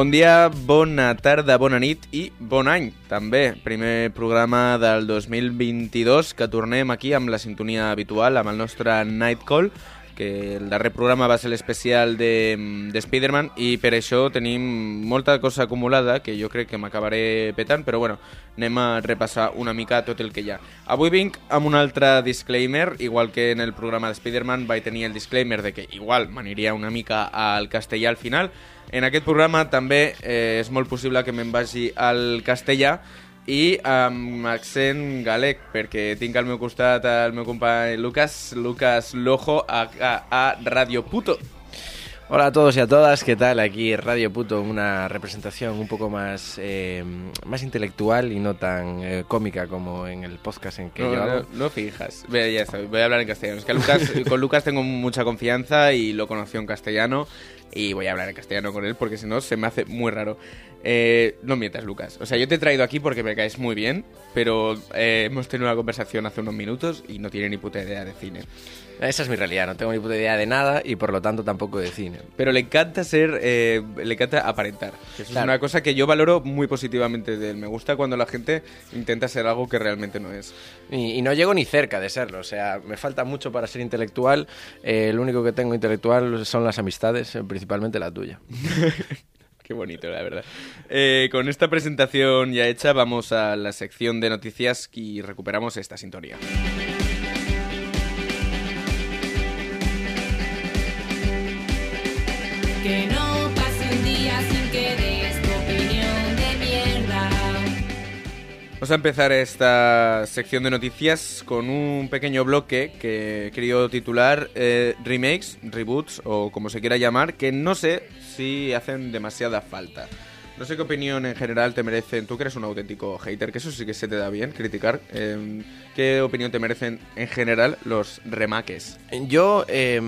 Bon dia, bona tarda, bona nit i bon any, també. Primer programa del 2022 que tornem aquí amb la sintonia habitual, amb el nostre Night Call, que el darrer programa va ser l'especial de, de Spider-Man i per això tenim molta cosa acumulada que jo crec que m'acabaré petant, però bueno, anem a repassar una mica tot el que hi ha. Avui vinc amb un altre disclaimer, igual que en el programa de Spider-Man vaig tenir el disclaimer de que igual m'aniria una mica al castellà al final, en aquest programa també eh, és molt possible que me'n vagi al castellà i amb accent galec, perquè tinc al meu costat el meu company Lucas, Lucas Lojo, a, a, a Radio Puto. Hola a todos y a todas, ¿qué tal? Aquí Radio Puto, una representación un poco más, eh, más intelectual y no tan eh, cómica como en el podcast en que no, yo hago. No, no fijas, Ve, ya está, voy a hablar en castellano. Es que Lucas, con Lucas tengo mucha confianza y lo conoció en castellano y voy a hablar en castellano con él porque si no se me hace muy raro. Eh, no mientas, Lucas. O sea, yo te he traído aquí porque me caes muy bien, pero eh, hemos tenido una conversación hace unos minutos y no tiene ni puta idea de cine. Esa es mi realidad, no tengo ni puta idea de nada y por lo tanto tampoco de cine. Pero le encanta ser, eh, le encanta aparentar. Eso Claro. Es una cosa que yo valoro muy positivamente de él. Me gusta cuando la gente intenta ser algo que realmente no es. Y, y no llego ni cerca de serlo, o sea, me falta mucho para ser intelectual. Eh, lo único que tengo intelectual son las amistades, eh, principalmente la tuya. Qué bonito, la verdad. Eh, con esta presentación ya hecha, vamos a la sección de noticias y recuperamos esta sintonía. Que no Vamos a empezar esta sección de noticias con un pequeño bloque que he querido titular eh, Remakes, Reboots o como se quiera llamar, que no sé si hacen demasiada falta. No sé qué opinión en general te merecen. Tú que eres un auténtico hater, que eso sí que se te da bien, criticar. eh, ¿Qué opinión te merecen en general los remakes? Yo, eh,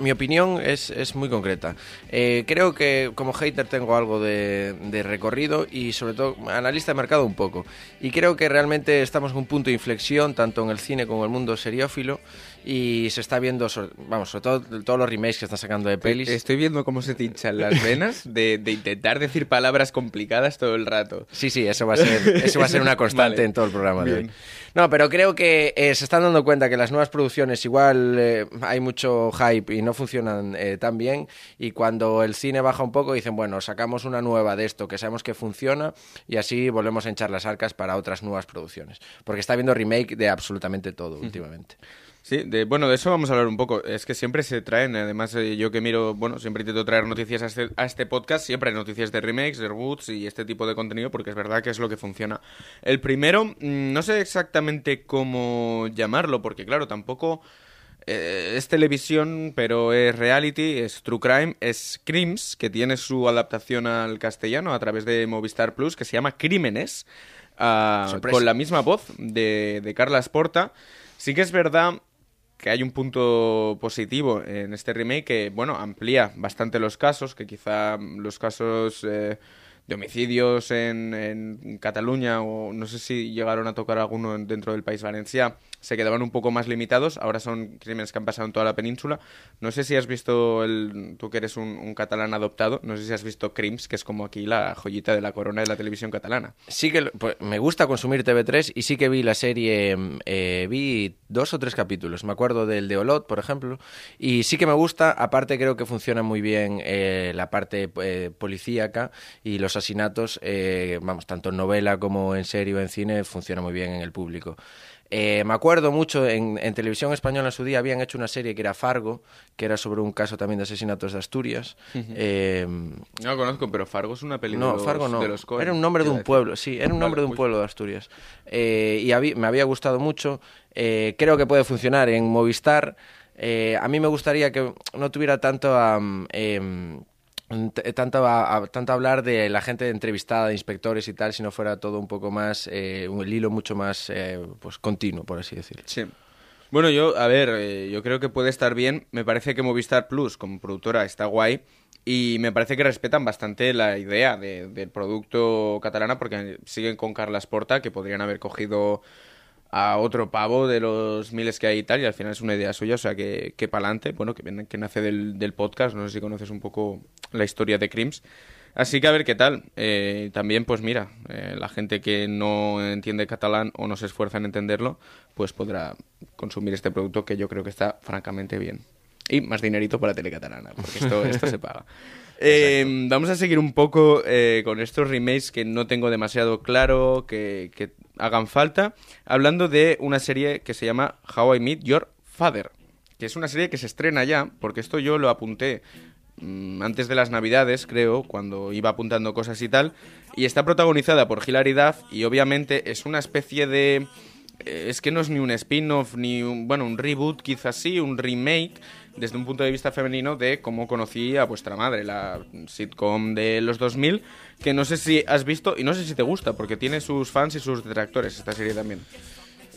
mi opinión es, es muy concreta. Eh, creo que como hater tengo algo de, de recorrido y sobre todo analista de mercado un poco. Y creo que realmente estamos en un punto de inflexión tanto en el cine como en el mundo seriófilo y se está viendo, sobre- vamos, sobre todo todos los remakes que están sacando de pelis. Estoy viendo cómo se te hinchan las venas de, de intentar decir palabras complicadas todo el rato. Sí, sí, eso va a ser, eso va a ser una constante Vale. en todo el programa de hoy. No, pero creo que eh, se están dando cuenta que las nuevas producciones igual eh, hay mucho hype y no funcionan eh, tan bien y cuando el cine baja un poco dicen, bueno, sacamos una nueva de esto que sabemos que funciona y así volvemos a hinchar las arcas para otras nuevas producciones. Porque está habiendo remake de absolutamente todo últimamente. Sí, de, bueno, de eso vamos a hablar un poco. Es que siempre se traen, además eh, yo que miro, bueno, siempre intento traer noticias a este, a este podcast, siempre hay noticias de remakes, de reboots y este tipo de contenido porque es verdad que es lo que funciona. El primero, mm, no sé exactamente cómo llamarlo porque claro, tampoco eh, es televisión, pero es reality, es true crime, es Crims, que tiene su adaptación al castellano a través de Movistar Plus, que se llama Crímenes, ah, con la misma voz de, de Carla Sporta. Sí que es verdad que hay un punto positivo en este remake que, bueno, amplía bastante los casos, que quizá los casos eh, de homicidios en, en Cataluña o no sé si llegaron a tocar alguno en- dentro del país Valencia se quedaban un poco más limitados, ahora son crímenes que han pasado en toda la península. No sé si has visto, el, tú que eres un, un catalán adoptado, no sé si has visto Crims, que es como aquí la joyita de la corona de la televisión catalana. Sí que pues, me gusta consumir TV3 y sí que vi la serie, eh, vi dos o tres capítulos, me acuerdo del de Olot, por ejemplo, y sí que me gusta, aparte creo que funciona muy bien eh, la parte eh, policíaca y los asesinatos, eh, vamos, tanto en novela como en serie o en cine, funciona muy bien en el público. Eh, me acuerdo mucho, en, en televisión española en su día habían hecho una serie que era Fargo, que era sobre un caso también de asesinatos de Asturias. Eh, No lo conozco, pero Fargo es una película no, de los, Fargo no. de los Coen, era un nombre de un decir. pueblo, sí, era un Vale, nombre de un uy. pueblo de Asturias. Eh, y habí- me había gustado mucho. Eh, creo que puede funcionar en Movistar. Eh, a mí me gustaría que no tuviera tanto t- tanto a, tanto hablar de la gente entrevistada, inspectores y tal, si no fuera todo un poco más, eh, un el hilo mucho más eh, pues continuo, por así decirlo. Sí. Bueno, yo, a ver, eh, yo creo que puede estar bien. Me parece que Movistar Plus, como productora, está guay. Y me parece que respetan bastante la idea de- del producto catalana porque siguen con Carlas Porta, que podrían haber cogido a otro pavo de los miles que hay y tal, y al final es una idea suya, o sea, que, que pa'lante, bueno, que, que nace del, del podcast, no sé si conoces un poco la historia de Crims. Así que a ver qué tal. Eh, también, pues mira, eh, la gente que no entiende catalán o no se esfuerza en entenderlo, pues podrá consumir este producto que yo creo que está francamente bien. Y más dinerito para Telecatalana, porque esto, esto se paga. Eh, vamos a seguir un poco eh, con estos remakes que no tengo demasiado claro que, que hagan falta, hablando de una serie que se llama How I Meet Your Father, que es una serie que se estrena ya, porque esto yo lo apunté mm, antes de las navidades, creo, cuando iba apuntando cosas y tal, y está protagonizada por Hilary Duff y obviamente es una especie de... eh, Es que no es ni un spin-off, ni un, bueno, un reboot, quizás sí, un remake, desde un punto de vista femenino de cómo conocí a vuestra madre, la sitcom de los 2000, que no sé si has visto y no sé si te gusta, porque tiene sus fans y sus detractores esta serie también.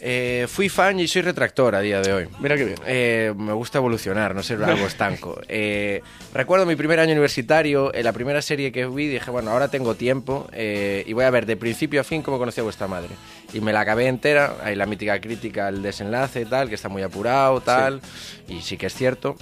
Eh, fui fan y soy retractor a día de hoy. Mira qué bien. Eh, me gusta evolucionar, no ser algo estanco. Eh, recuerdo mi primer año universitario, en la primera serie que vi, dije, bueno, ahora tengo tiempo eh, y voy a ver de principio a fin cómo conocí a vuestra madre. Y me la acabé entera, hay la mítica crítica al desenlace tal, que está muy apurado, tal, y sí que es cierto.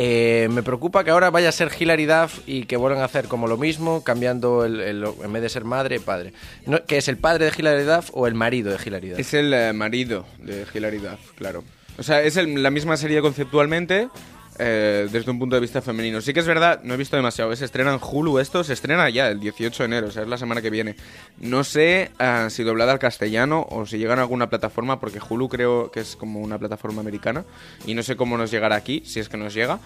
Eh, me preocupa que ahora vaya a ser Hilary Duff y que vuelvan a hacer como lo mismo, cambiando el, el- en vez de ser madre, padre. No, ¿Que es el padre de Hilary Duff o el marido de Hilary Duff? Es el eh, marido de Hilary Duff, claro. O sea, es el- la misma serie conceptualmente eh, desde un punto de vista femenino. Sí que es verdad, no he visto demasiado. Se estrena en Hulu esto, se estrena ya el 18 de enero, o sea, es la semana que viene. No sé ah, si doblada al castellano o si llega a alguna plataforma, porque Hulu creo que es como una plataforma americana y no sé cómo nos llegará aquí, si es que nos llega.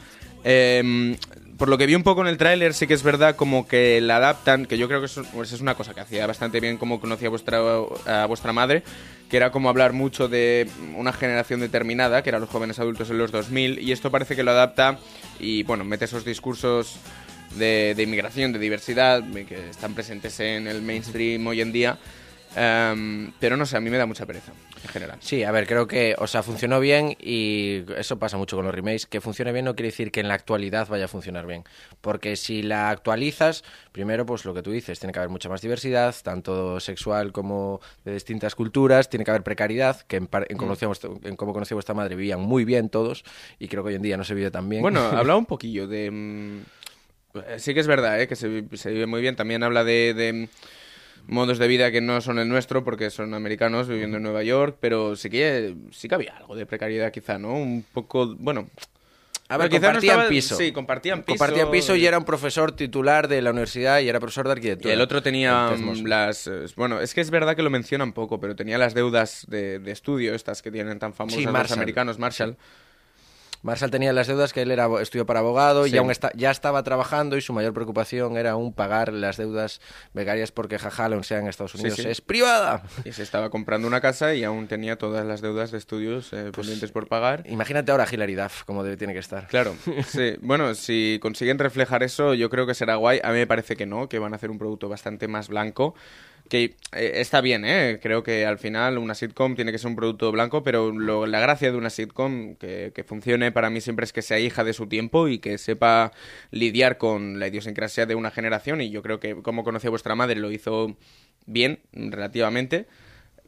Eh, por lo que vi un poco en el tráiler, sí que es verdad como que la adaptan, que yo creo que eso, pues es una cosa que hacía bastante bien como conocía vuestra, a vuestra madre, que era como hablar mucho de una generación determinada, que eran los jóvenes adultos en los 2000, y esto parece que lo adapta y, bueno, mete esos discursos de, de inmigración, de diversidad, que están presentes en el mainstream hoy en día, Em, pero no sé, a mí me da mucha pereza, en general. Sí, a ver, creo que, o sea, funcionó bien y eso pasa mucho con los remakes. Que funcione bien no quiere decir que en la actualidad vaya a funcionar bien. Porque si la actualizas, primero, pues lo que tú dices, tiene que haber mucha más diversidad, tanto sexual como de distintas culturas, tiene que haber precariedad, que en, en, conocía vuestra- en cómo conocía vuestra madre vivían muy bien todos y creo que hoy en día no se vive tan bien. Bueno, hablaba un poquillo de... mm, eh, sí que es verdad, ¿eh? que se, vi- se vive muy bien. También habla de, de, mm, modos de vida que no son el nuestro porque son americanos viviendo en Nueva York, pero sí que, sí que había algo de precariedad quizá, ¿no? Un poco, bueno... A ver, no compartían estaba- piso. Sí, compartían piso. Compartían piso y era un profesor titular de la universidad y era profesor de Y arquitectura. el otro tenía mm, las... eh, Bueno, es que es verdad que lo mencionan poco, pero tenía las deudas de, de estudio, estas que tienen tan famosas Sí, los Marshall. americanos, Marshall. Marshall tenía las deudas que él era estudió para abogado Sí. y aún está, ya estaba trabajando y su mayor preocupación era aún pagar las deudas becarias porque Jajalon sea en Estados Unidos sí. es privada. Y se estaba comprando una casa y aún tenía todas las deudas de estudios eh, pendientes por pagar. Imagínate ahora Hilary Duff como debe, tiene que estar. Claro, sí. Bueno, si consiguen reflejar eso, yo creo que será guay. A mí me parece que no, que van a hacer un producto bastante más blanco. Que eh, está bien, ¿eh? Creo que al final una sitcom tiene que ser un producto blanco, pero lo- la gracia de una sitcom que, que funcione para mí siempre es que sea hija de su tiempo y que sepa lidiar con la idiosincrasia de una generación. Y yo creo que, como conocí a vuestra madre, lo hizo bien, relativamente.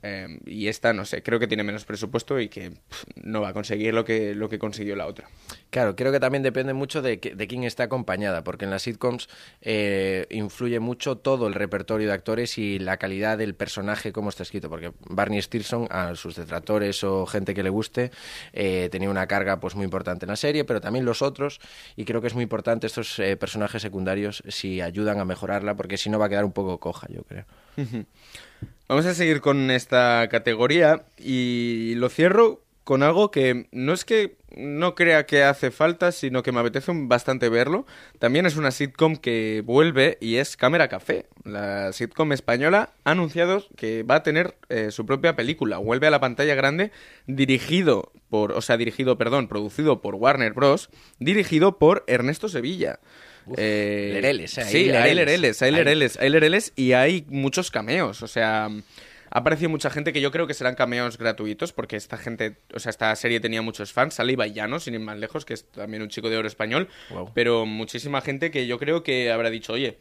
Eh, y esta, no sé, creo que tiene menos presupuesto y que pff, no va a conseguir lo que, lo que consiguió la otra. Claro, creo que también depende mucho de, que- de quién está acompañada, porque en las sitcoms eh, influye mucho todo el repertorio de actores y la calidad del personaje, cómo está escrito, porque Barney Stinson, a sus detractores o gente que le guste, eh, tenía una carga pues muy importante en la serie, pero también los otros, y creo que es muy importante estos eh, personajes secundarios si ayudan a mejorarla, porque si no va a quedar un poco coja, yo creo. Vamos a seguir con esta categoría y lo cierro con algo que no es que no crea que hace falta, sino que me apetece bastante verlo. También es una sitcom que vuelve y es Cámara Café. La sitcom española ha anunciado que va a tener eh, su propia película. Vuelve a la pantalla grande, dirigido por, o sea, dirigido, perdón, producido por Warner Bros., dirigido por Ernesto Sevilla. Eh, lereles, eh, sí, hay hay lereles. hay lereles, hay lereles y hay muchos cameos. O sea, ha aparecido mucha gente que yo creo que serán cameos gratuitos porque esta gente, o sea, esta serie tenía muchos fans. Sale Ibai Llanos, sin ir más lejos, que es también un chico de oro español. Pero muchísima gente que yo creo que habrá dicho, oye,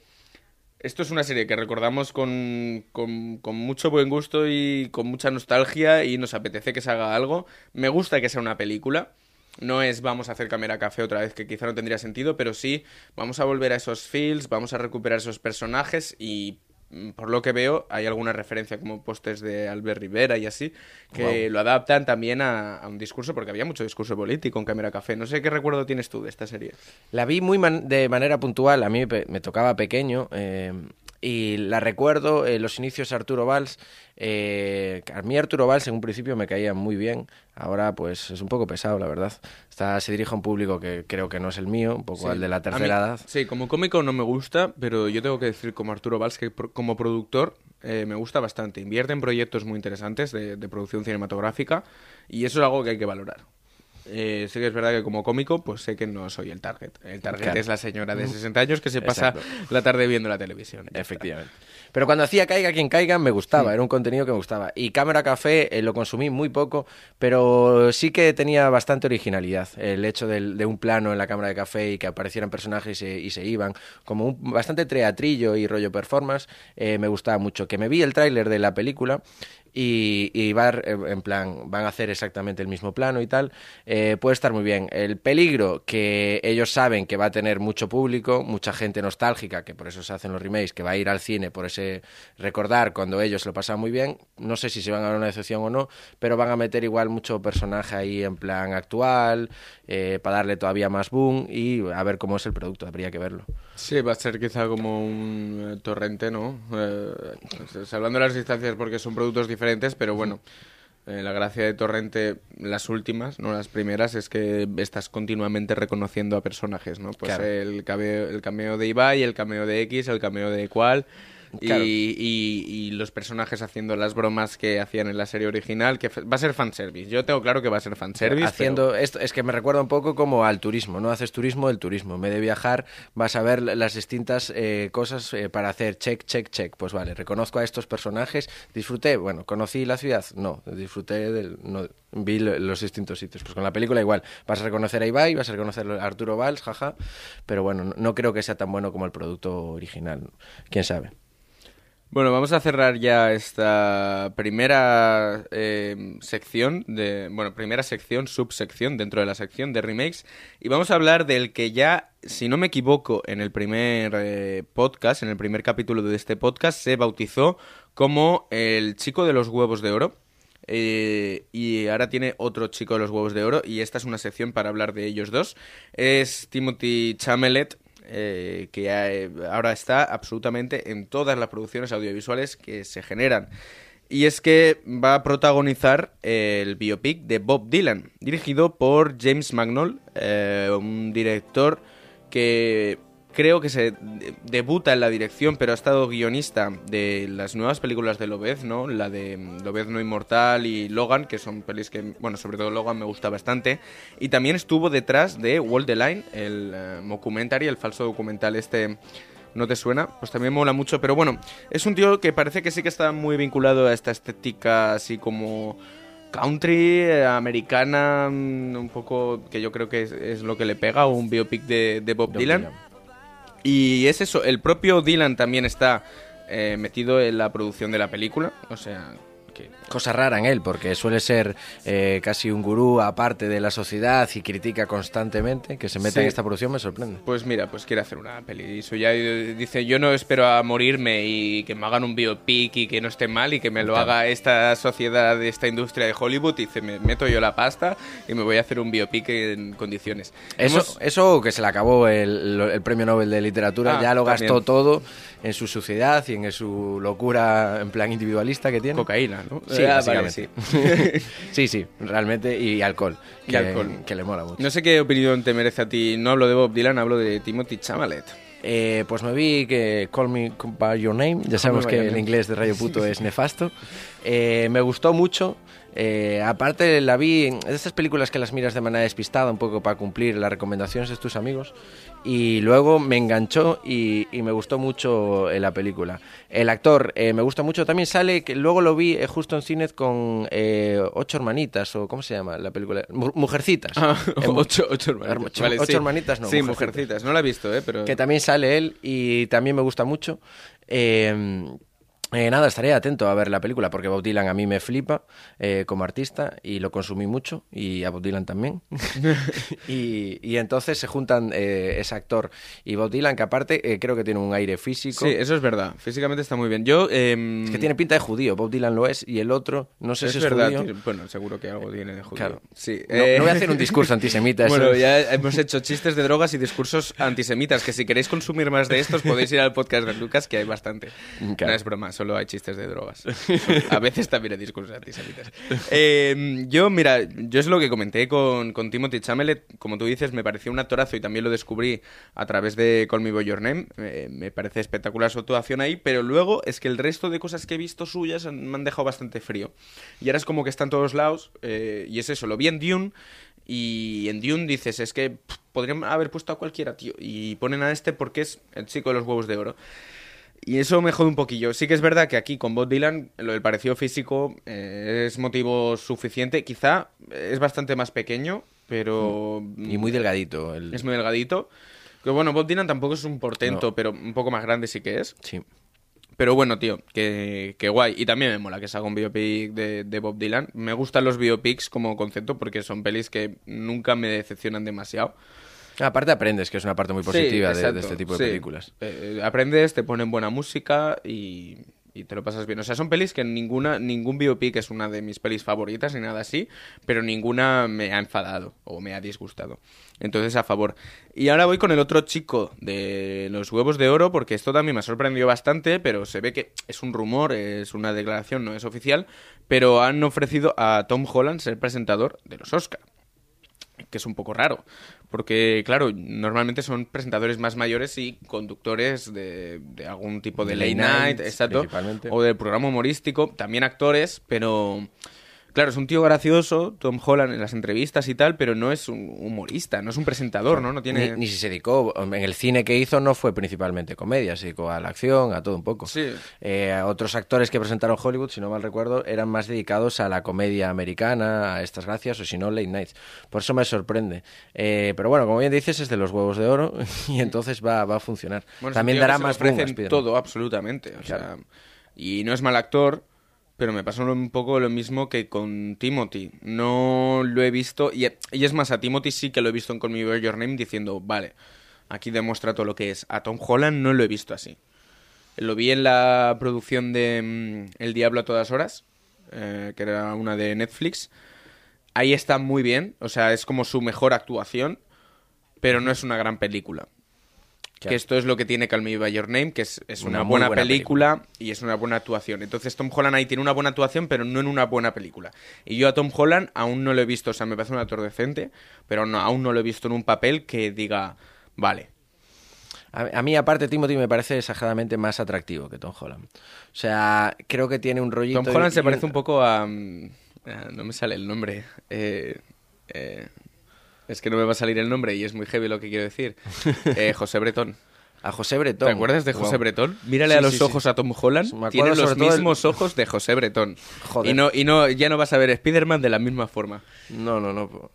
esto es una serie que recordamos con, con, con mucho buen gusto y con mucha nostalgia y nos apetece que se haga algo. Me gusta que sea una película. No es vamos a hacer cámara café otra vez, que quizá no tendría sentido, pero sí vamos a volver a esos feels, vamos a recuperar esos personajes y mm, por lo que veo hay alguna referencia como postes de Albert Rivera y así, que lo adaptan también a, a un discurso, porque había mucho discurso político en cámara café. No sé qué recuerdo tienes tú de esta serie. La vi muy man- de manera puntual, a mí me tocaba pequeño eh, y la recuerdo en los inicios de Arturo Valls. Eh, a mí Arturo Valls en un principio me caía muy bien, ahora pues es un poco pesado, la verdad. Está, se dirige a un público que creo que no es el mío, un poco Sí. al de la mí- tercera edad. Sí, como cómico no me gusta, pero yo tengo que decir como Arturo Valls que pro- como productor eh, me gusta bastante. Invierte en proyectos muy interesantes de, de producción cinematográfica y eso es algo que hay que valorar. Eh, sí que es verdad que como cómico, pues sé que no soy el target. El target Claro. es la señora de 60 años que se pasa Exacto. la tarde viendo la televisión. Efectivamente. Pero cuando hacía Caiga quien caiga, me gustaba, era un contenido que me gustaba. Y Cámara Café eh, lo consumí muy poco, pero sí que tenía bastante originalidad. El hecho de un plano en la cámara de café y que aparecieran personajes y se, y se iban, como un, bastante teatrillo y rollo performance, eh, me gustaba mucho. Que me vi el tráiler de la película y, y va, eh, en plan, van a hacer exactamente el mismo plano y tal, eh, puede estar muy bien. El peligro que ellos saben que va a tener mucho público, mucha gente nostálgica, que por eso se hacen los remakes, que va a ir al cine por ese recordar cuando ellos lo pasan muy bien, no sé si se van a dar una decepción o no, pero van a meter igual mucho personaje ahí en plan actual, eh, para darle todavía más boom y a ver cómo es el producto, habría que verlo. Sí, va a ser quizá como un eh, torrente, ¿no? Eh, pues, hablando de las distancias porque son productos diferentes, pero bueno, eh, la gracia de torrente, las últimas, no las primeras, es que estás continuamente reconociendo a personajes, ¿no? Pues Claro. el, cameo, el cameo de Ibai, el cameo de X, el cameo de cual... Y, Claro. y- y los personajes haciendo las bromas que hacían en la serie original, que va a ser fanservice. Yo tengo claro que va a ser fanservice. Haciendo esto, es que me recuerda un poco como al turismo, ¿no? Haces turismo del turismo. En vez de viajar, vas a ver las distintas eh, cosas eh, para hacer check, check, check. Pues vale, reconozco a estos personajes, disfruté, bueno, conocí la ciudad, no, disfruté del, no, vi lo- los distintos sitios. Pues con la película igual, vas a reconocer a Ibai, vas a reconocer a Arturo Valls, jaja, pero bueno, no, no creo que sea tan bueno como el producto original. ¿Quién sabe? Bueno, vamos a cerrar ya esta primera eh, sección de, bueno, primera sección, subsección dentro de la sección de remakes y vamos a hablar del que ya, si no me equivoco, en el primer eh, podcast, en el primer capítulo de este podcast se bautizó como el chico de los huevos de oro. Eh, y ahora tiene otro chico de los huevos de oro y esta es una sección para hablar de ellos dos. Es Timothy Chamelet, eh, que eh, ahora está absolutamente en todas las producciones audiovisuales que se generan. Y es que va a protagonizar el biopic de Bob Dylan, dirigido por James Magnol, eh, un director que creo que se de- debuta en la dirección, pero ha estado guionista de las nuevas películas de Lobez, ¿no? La de mm, Lobez no inmortal y Logan, que son pelis que, bueno, sobre todo Logan me gusta bastante. Y también estuvo detrás de Wall the Line, el eh, documentary, el falso documental este... ¿No te suena? Pues también mola mucho, pero bueno, es un tío que parece que sí que está muy vinculado a esta estética así como country, eh, americana, mm, un poco que yo creo que es, es lo que le pega, un biopic de, de Bob Bob Dylan. Dylan. Y es eso, el propio Dylan también está eh, metido en la producción de la película, o sea, que Cosa rara en él, porque suele ser eh, casi un gurú aparte de la sociedad y critica constantemente. Que se meta Sí. en esta producción me sorprende. Pues mira, pues quiere hacer una peli. Ya dice, yo no espero a morirme y que me hagan un biopic y que no esté mal y que me lo Claro. haga esta sociedad, esta industria de Hollywood. Y dice, me meto yo la pasta y me voy a hacer un biopic en condiciones. Eso, Hemos- eso que se le acabó el, el premio Nobel de literatura, Ah, ya lo gastó también. todo en su suciedad y en su locura en plan individualista que tiene. Cocaína, cocaína, ¿no? Sí, Ah, vale, sí. sí, sí, realmente, y alcohol. Y que, alcohol. Que le mola mucho. No sé qué opinión te merece a ti. No hablo de Bob Dylan, hablo de Timothy Chalamet. Eh, pues me vi que Call Me By Your Name, ya sabemos que el inglés de Rayo Puto es nefasto. Eh, me gustó mucho. Eh, aparte la vi en de estas películas que las miras de manera despistada, un poco para cumplir las recomendaciones de tus amigos. Y luego me enganchó y, y me gustó mucho eh, la película. El actor eh, me gusta mucho. También sale, que luego lo vi eh, justo en cine con eh, Ocho Hermanitas, o ¿cómo se llama la película? Mu- Mujercitas. Ah, ocho, ocho hermanitas. Ocho- Vale, ocho sí. hermanitas, no, Sí, mujercitas. mujercitas. No la he visto, ¿eh? Pero... que también sale él y también me gusta mucho. Eh, eh, nada, estaré atento a ver la película porque Bob Dylan a mí me flipa eh, como artista y lo consumí mucho y a Bob Dylan también. y, y entonces se juntan eh, ese actor y Bob Dylan que aparte creo que tiene un aire físico. Sí, eso es verdad. Físicamente está muy bien. Yo... em, Es que tiene pinta de judío, Bob Dylan lo es y el otro no sé es si es verdad. judío. Bueno, seguro que algo tiene de judío. Claro. Sí. No, no voy a hacer un discurso antisemita. eso- Bueno, ya hemos hecho chistes de drogas y discursos antisemitas, que si queréis consumir más de estos podéis ir al podcast de Lucas, que hay bastante. Claro. No es broma, solo hay chistes de drogas. A veces también hay discursos antisemitas. Eh, yo, mira, yo es lo que comenté con, con Timothy Chamelet, como tú dices, me pareció un actorazo y también lo descubrí a través de Call Me By Your Name. Eh, me parece espectacular su actuación ahí, pero luego es que el resto de cosas que he visto suyas me han dejado bastante frío. Y ahora es como que está en todos lados, eh, y es eso, lo vi en Dune, y en Dune dices, es que pff, podrían haber puesto a cualquiera, tío, y ponen a este porque es el chico de los huevos de oro. Y eso me jode un poquillo. Sí que es verdad que aquí con Bob Dylan lo del parecido físico eh, es motivo suficiente. Quizá es bastante más pequeño, pero... Y muy delgadito. el- Es muy delgadito. Que bueno, Bob Dylan tampoco es un portento, No. pero un poco más grande sí que es. Sí. Pero bueno, tío, que, que guay. Y también me mola que se haga un biopic de, de Bob Dylan. Me gustan los biopics como concepto porque son pelis que nunca me decepcionan demasiado. Aparte aprendes, que es una parte muy Sí, positiva de- este tipo de sí. películas. Eh, aprendes, te ponen buena música y, y te lo pasas bien. O sea, son pelis que ninguna, ningún biopic es una de mis pelis favoritas ni nada así, pero ninguna me ha enfadado o me ha disgustado. Entonces, a favor. Y ahora voy con el otro chico de los huevos de oro, porque esto también me ha sorprendido bastante, pero se ve que es un rumor, es una declaración, no es oficial, pero han ofrecido a Tom Holland ser presentador de los Oscar que es un poco raro, porque claro, normalmente son presentadores más mayores y conductores de, de algún tipo de De late night, night, exacto, o del programa humorístico, también actores, pero claro, es un tío gracioso, Tom Holland en las entrevistas y tal, pero no es un humorista, no es un presentador, ¿no? No tiene... Ni, ni si se dedicó, en el cine que hizo no fue principalmente comedia, se dedicó a la acción, a todo un poco. Sí. Eh, otros actores que presentaron Hollywood, si no mal recuerdo, eran más dedicados a la comedia americana, a estas gracias, o si no, late nights. Por eso me sorprende. Eh, pero bueno, como bien dices, es de los huevos de oro y entonces va, va a funcionar. Bueno, También dará más ofrece boom a en Spiderman. todo, absolutamente. O sea, y no es mal actor, pero me pasó un poco lo mismo que con Timothy. No lo he visto, y, es más, a Timothy sí que lo he visto en Call Me Your Name diciendo, vale, aquí demuestra todo lo que es. A Tom Holland no lo he visto así. Lo vi en la producción de mm, El Diablo a todas horas, eh, que era una de Netflix. Ahí está muy bien, o sea, es como su mejor actuación, pero no es una gran película. Claro. Que esto es lo que tiene Call Me By Your Name, que es, es una, buena, buena película, y es una buena actuación. Entonces Tom Holland ahí tiene una buena actuación, pero no en una buena película. Y yo a Tom Holland aún no lo he visto, o sea, me parece un actor decente, pero no, aún no lo he visto en un papel que diga, vale. A, mí, aparte, Timothy me parece exageradamente más atractivo que Tom Holland. O sea, creo que tiene un rollito... Tom Holland y- se y parece un poco a... mm, ah, No me sale el nombre. Eh, eh, es que no me va a salir el nombre y es muy heavy lo que quiero decir. Eh, José Bretón. A José Bretón. ¿Te acuerdas de José Wow. Bretón? Mírale Sí, a los sí, sí. ojos a Tom Holland. Tiene los el- mismos ojos de José Bretón. Joder. Y no, y no, ya no vas a ver Spider-Man de la misma forma. No, no, no.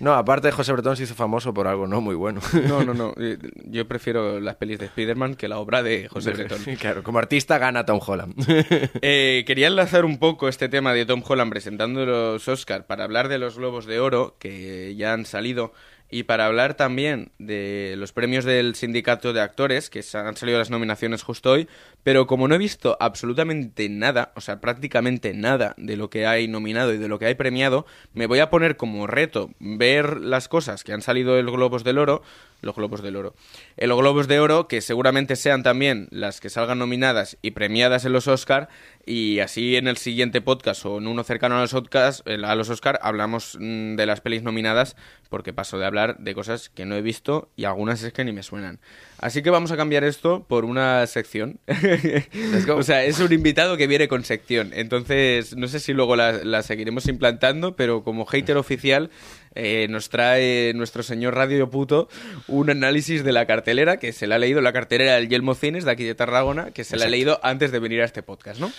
no, aparte José Bretón se hizo famoso por algo no muy bueno. No, no, no. eh, Yo prefiero las pelis de Spider-Man que la obra de José Bretón. claro, como artista gana Tom Holland. Eh, quería enlazar un poco este tema de Tom Holland presentando los Oscar para hablar de los Globos de Oro que ya han salido y para hablar también de los premios del sindicato de actores, que han salido las nominaciones justo hoy, pero como no he visto absolutamente nada, o sea, prácticamente nada de lo que hay nominado y de lo que hay premiado, me voy a poner como reto ver las cosas que han salido del Globos del Oro, los Globos del Oro, los Globos de Oro, que seguramente sean también las que salgan nominadas y premiadas en los Oscar, y así en el siguiente podcast o en uno cercano a los, Oscars, eh, a los Oscar hablamos mm, de las pelis nominadas, porque paso de hablar de cosas que no he visto y algunas es que ni me suenan. Así que vamos a cambiar esto por una sección. o sea, es un invitado que viene con sección. Entonces, no sé si luego la, la seguiremos implantando, pero como hater oficial eh, nos trae nuestro señor Radio Puto un análisis de la cartelera, que se la ha leído la cartelera del Yelmo Cines de aquí de Tarragona, que se la ha leído antes de venir a este podcast, ¿no?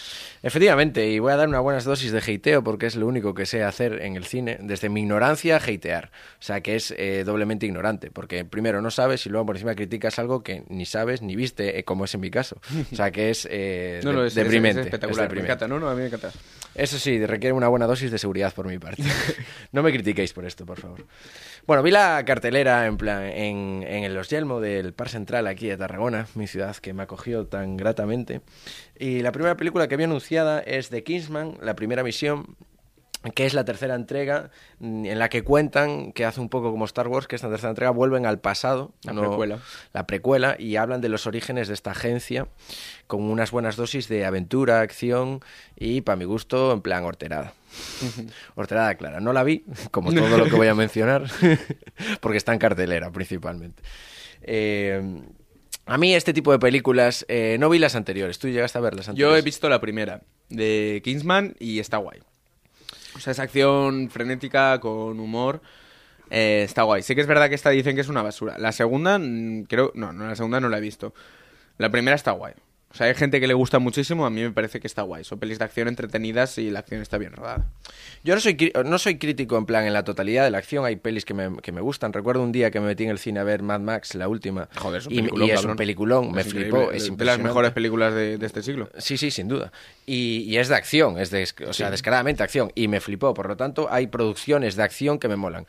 Efectivamente, y voy a dar una buena dosis de hateo porque es lo único que sé hacer en el cine, desde mi ignorancia, hatear. O sea, que es eh, doblemente ignorante, porque primero no sabes y luego por encima criticas algo que ni sabes ni viste, eh, como es en mi caso. O sea, que es, eh, No, no, de- es, deprimente. es espectacular. es me encanta, ¿no? No, a mí me encanta. Eso sí, requiere una buena dosis de seguridad por mi parte. no me critiquéis por esto, por favor. Bueno, vi la cartelera en plan en, en el Los Yelmo del Par Central aquí de Tarragona, mi ciudad que me acogió tan gratamente. Y la primera película que vi anunciada es The Kingsman, la primera misión que es la tercera entrega mm, en la que cuentan que hace un poco como Star Wars que esta tercera entrega vuelven al pasado La precuela. la precuela y hablan de los orígenes de esta agencia con unas buenas dosis de aventura, acción y, para mi gusto, en plan horterada. horterada clara. No la vi, como todo lo que voy a mencionar, porque está en cartelera principalmente. Eh, a mí este tipo de películas, eh, no vi las anteriores. ¿Tú llegaste a ver las Yo anteriores? he visto la primera de Kingsman y está guay. O sea, es acción frenética con humor. eh, está guay. Sí que es verdad que esta dicen que es una basura. La segunda, mm, creo. No, no, la segunda no la he visto. La primera está guay. O sea, hay gente que le gusta muchísimo. A mí me parece que está guay. Son pelis de acción entretenidas y la acción está bien rodada. Yo no soy, no soy crítico en plan en la totalidad de la acción, hay pelis que me, que me gustan. Recuerdo un día que me metí en el cine a ver Mad Max, la última. Joder, es un y, peliculón, y es un peliculón, me Es flipó, increíble. es De las mejores películas de, de este siglo. Sí, sí, sin duda. Y, y es de acción, es de, o sea, descaradamente acción. Y me flipó, por lo tanto, hay producciones de acción que me molan.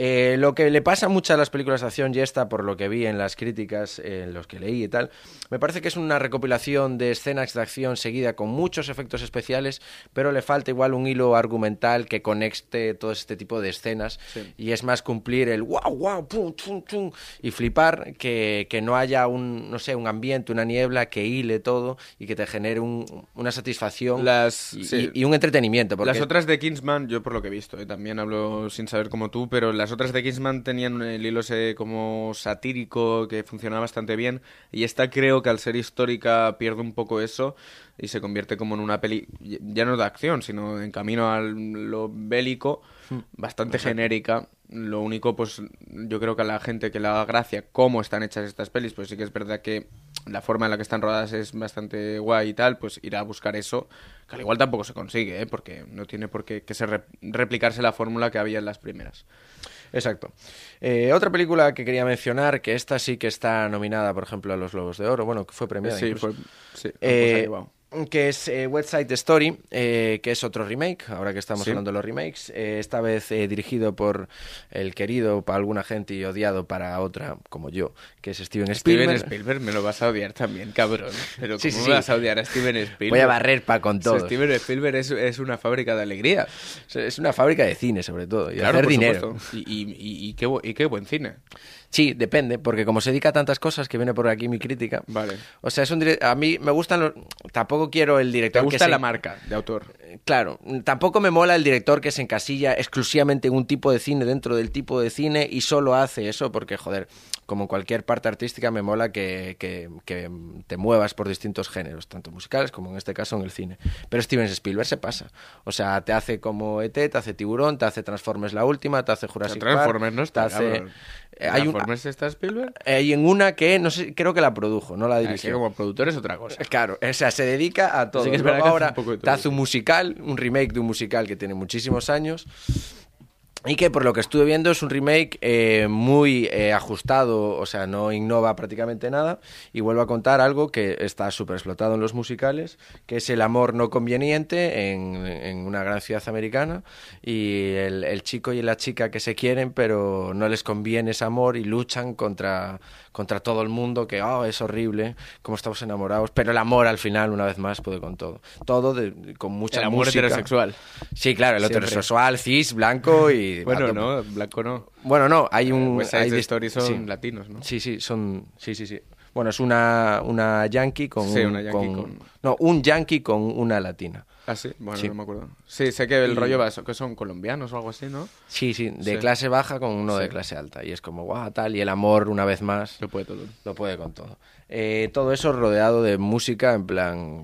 Eh, lo que le pasa a muchas de las películas de acción, y esta, por lo que vi en las críticas, eh, en los que leí y tal, me parece que es una recopilación de escenas de acción seguida con muchos efectos especiales, pero le falta igual un hilo argumental que conecte todo este tipo de escenas. Sí. Y es más cumplir el wow, wow, pum, tum, tum, y flipar que, que no haya un, no sé, un ambiente, una niebla que hile todo y que te genere un- una satisfacción Las- y, sí. y un entretenimiento. Porque Las otras de Kingsman, yo por lo que he visto, eh, también hablo sin saber como tú, pero las otras de Kingsman tenían el hilo ese como satírico que funcionaba bastante bien y esta creo que al ser histórica pierde un poco eso y se convierte como en una peli, ya no de acción, sino en camino a lo bélico, bastante genérica. Lo único, pues yo creo que a la gente que le haga gracia cómo están hechas estas pelis, pues sí que es verdad que la forma en la que están rodadas es bastante guay y tal, pues ir a buscar eso, que al igual tampoco se consigue, ¿eh? porque no tiene por qué que ser rep- replicarse la fórmula que había en las primeras. Exacto. Eh, otra película que quería mencionar, que esta sí que está nominada, por ejemplo, a los Globos de Oro, bueno, que fue premiada. sí, incluso. fue, sí, pues Eh, llevado. Que es eh, West Side Story, eh, que es otro remake, ahora que estamos Sí. hablando de los remakes, eh, esta vez eh, dirigido por el querido para alguna gente y odiado para otra, como yo, que es Steven Spielberg. Steven Spielberg me lo vas a odiar también, cabrón. Pero ¿cómo sí, me sí. vas a odiar a Steven Spielberg? Voy a barrer pa' con O sea, todos. Steven Spielberg es, es una fábrica de alegría. Es una fábrica de cine, sobre todo, y Claro, hacer dinero. Y, y- y- qué, y qué buen cine. Sí, depende, porque como se dedica a tantas cosas, que viene por aquí mi crítica. Vale. O sea, es un a mí me gustan los... Tampoco quiero el ¿Te director que gusta se- la marca de autor? Claro, tampoco me mola el director que se encasilla exclusivamente en un tipo de cine dentro del tipo de cine y solo hace eso porque, joder, como en cualquier parte artística me mola que, que- que te muevas por distintos géneros, tanto musicales como en este caso en el cine. Pero Steven Spielberg se pasa. O sea, te hace como ET, te hace Tiburón, te hace Transformers la última, te hace Jurassic Park. Transformers no está, te hace... Eh, hay, ¿Transformers está Spielberg? hay en una que, no sé, creo que la produjo, no la Ah, Es dirigió. que como productor es otra cosa. Claro, o sea, se dedica a todo. Sí que es Luego ahora te hace un musical, un remake de un musical que tiene muchísimos años. Y que por lo que estuve viendo es un remake eh, muy eh, ajustado, o sea, no innova prácticamente nada y vuelve a contar algo que está súper explotado en los musicales, que es el amor no conveniente en, en una gran ciudad americana y el, el chico y la chica que se quieren pero no les conviene ese amor y luchan contra, contra todo el mundo, que oh, es horrible, como estamos enamorados, pero el amor al final, una vez más, puede con todo. Todo de- con mucha El amor música. heterosexual. Sí, claro, el Siempre. heterosexual, cis, blanco y... Bueno, no, blanco no. Bueno, no, hay un... West Side hay dis- Story son sí. latinos, ¿no? Sí, sí, son... Sí, sí, sí. Bueno, es una, una yankee con... Sí, un- una yankee con- No, un yankee con una latina. Ah, sí, bueno, Sí. no me acuerdo. Sí, sé que el Y- rollo va, que son colombianos o algo así, ¿no? Sí, sí, de Sí. clase baja con uno de clase alta. Y es como, guau, tal, y el amor, una vez más, Lo puede todo. lo puede con todo. Eh, todo eso rodeado de música, en plan,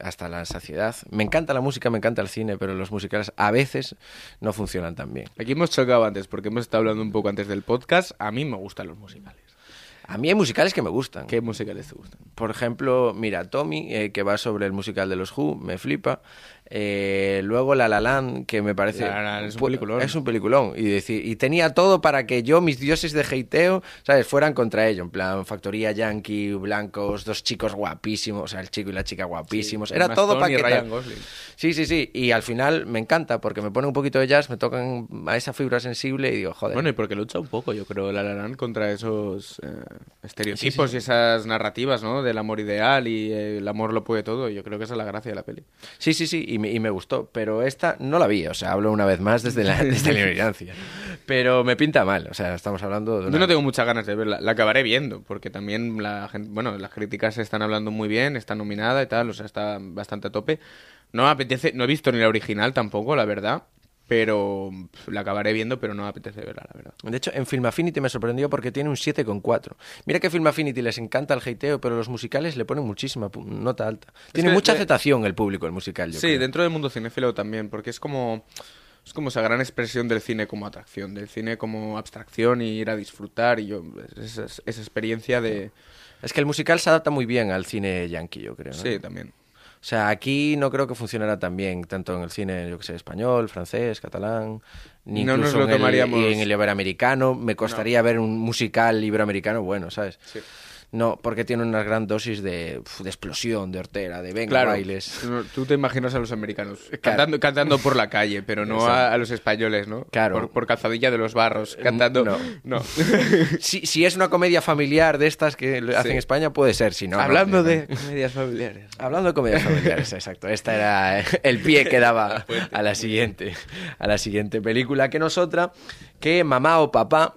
hasta la saciedad. Me encanta la música, me encanta el cine, pero los musicales a veces no funcionan tan bien. Aquí hemos chocado antes, porque hemos estado hablando un poco antes del podcast. A mí me gustan los musicales. A mí hay musicales que me gustan. ¿Qué musicales te gustan? Por ejemplo, mira, Tommy, eh, que va sobre el musical de los Who, me flipa. Eh, luego La La Land, que me parece... La La Land es un peliculón. Es un peliculón. Y, decir, y tenía todo para que yo, mis dioses de hateo, ¿sabes? Fueran contra ello. En plan, factoría yankee, blancos, dos chicos guapísimos, o sea, el chico y la chica guapísimos. Era todo para que... Ryan. Gosling. Sí, sí, sí. Y al final me encanta porque me pone un poquito de jazz, me tocan a esa fibra sensible y digo, joder. Bueno, y porque lucha un poco, yo creo, La La Land contra esos eh, estereotipos y esas narrativas, ¿no? Del amor ideal y eh, el amor lo puede todo. Yo creo que esa es la gracia de la peli. Sí, sí, sí, y me, y me gustó, pero esta no la vi, o sea, hablo una vez más desde la, desde la ignorancia. Pero me pinta mal, o sea, estamos hablando de una... Yo no tengo muchas ganas de verla. La acabaré viendo, porque también la gente, bueno, las críticas se están hablando muy bien, está nominada y tal, o sea, está bastante a tope. No me apetece, no he visto ni la original tampoco, la verdad, pero la acabaré viendo, pero no me apetece verla, la verdad. De hecho, en Film Affinity me sorprendió porque tiene un 7,4. Mira que Film Affinity les encanta el hateo, pero los musicales le ponen muchísima nota alta. Tiene que mucha de- aceptación el público, el musical, yo Sí, creo. dentro del mundo cinéfilo también, porque es como es como esa gran expresión del cine como atracción, del cine como abstracción y ir a disfrutar y yo esa, esa experiencia de Es que el musical se adapta muy bien al cine yankee, yo creo. ¿no? sí también. O sea, aquí no creo que funcionara tan bien, tanto en el cine, yo que sé, español, francés, catalán, ni No nos incluso lo en, el, tomaríamos- en el iberoamericano. Me costaría ver un musical iberoamericano bueno, ¿sabes? Sí. No, porque tiene una gran dosis de, de explosión, de hortera, de venga, Claro, bailes. tú- te imaginas a los americanos cantando, cantando por la calle, pero no a, a los españoles, ¿no? Claro. Por, por calzadilla de los barros, cantando. no. no. Si, si es una comedia familiar de estas que le hacen Sí. en España, puede ser, si no. no, Hablando no. de comedias familiares. Hablando de comedias familiares, exacto. Este era el pie que daba a la siguiente, a la siguiente película, que no es otra que Mamá o Papá.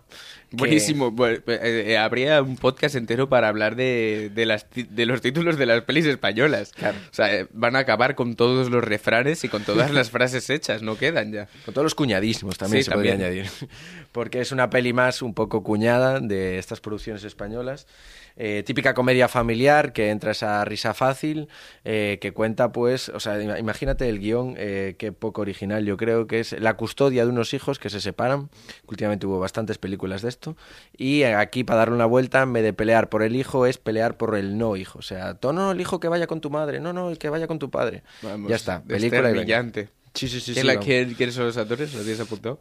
Buenísimo. Bueno, eh, eh, habría un podcast entero para hablar de, de, las, de los títulos de las pelis españolas. Claro. O sea, eh, van a acabar con todos los refranes y con todas las frases hechas, no quedan ya. Con todos los cuñadismos también Sí, se podría también. añadir. Porque es una peli más un poco cuñada de estas producciones españolas. Eh, típica comedia familiar que entra esa risa fácil, eh, que cuenta pues, o sea, ima- imagínate el guion, eh, qué poco original yo creo que es la custodia de unos hijos que se separan, últimamente hubo bastantes películas de esto, y aquí para darle una vuelta, en vez de pelear por el hijo, es pelear por el no hijo, o sea, "Tú no, el hijo que vaya con tu madre, no, no, el que vaya con tu padre. Vamos, ya está, película brillante. Sí, sí, sí. ¿Quién sí, la- vamos. quién- ¿Quiénes son los actores? ¿Lo tienes apuntado?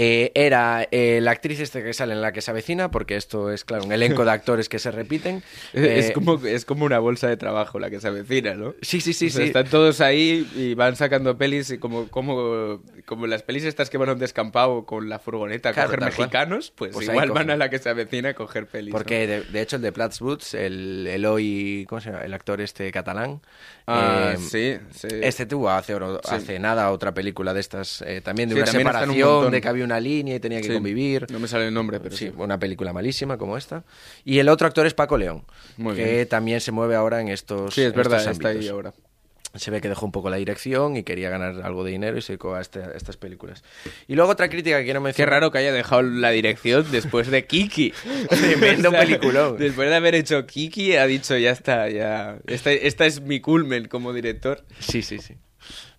Eh, era eh, la actriz este que sale en la que se avecina, porque esto es, claro, un elenco de actores que se repiten. Es, Eh, como, es como una bolsa de trabajo la que se avecina, ¿no? Sí, sí, sí, O sea, sí. Están todos ahí y van sacando pelis y como, como, como las pelis estas que van a un descampado con la furgoneta a Claro, coger mexicanos, pues, Pues igual van a la que se avecina a coger pelis. ¿no? Porque de, de hecho el de Platts Boots, el, el hoy, ¿cómo se llama? El actor este catalán. Ah, eh, sí, sí. Este tuvo hace, Sí. hace nada otra película de estas, eh, también de Sí, una también un separación, montón. de que había una línea y tenía que Sí. convivir. No me sale el nombre, pero sí, sí. una película malísima como esta. Y el otro actor es Paco León, Muy que bien. también se mueve ahora en estos Sí, es verdad, está ahí ahora. Se ve que dejó un poco la dirección y quería ganar algo de dinero y se dedicó a, este- a estas películas. Y luego otra crítica que quiero Qué mencionar. raro que haya dejado la dirección después de Kiki. Tremendo peliculón. Después de haber hecho Kiki, ha dicho, ya está, ya. Esta, esta es mi culmen como director. Sí, sí, sí.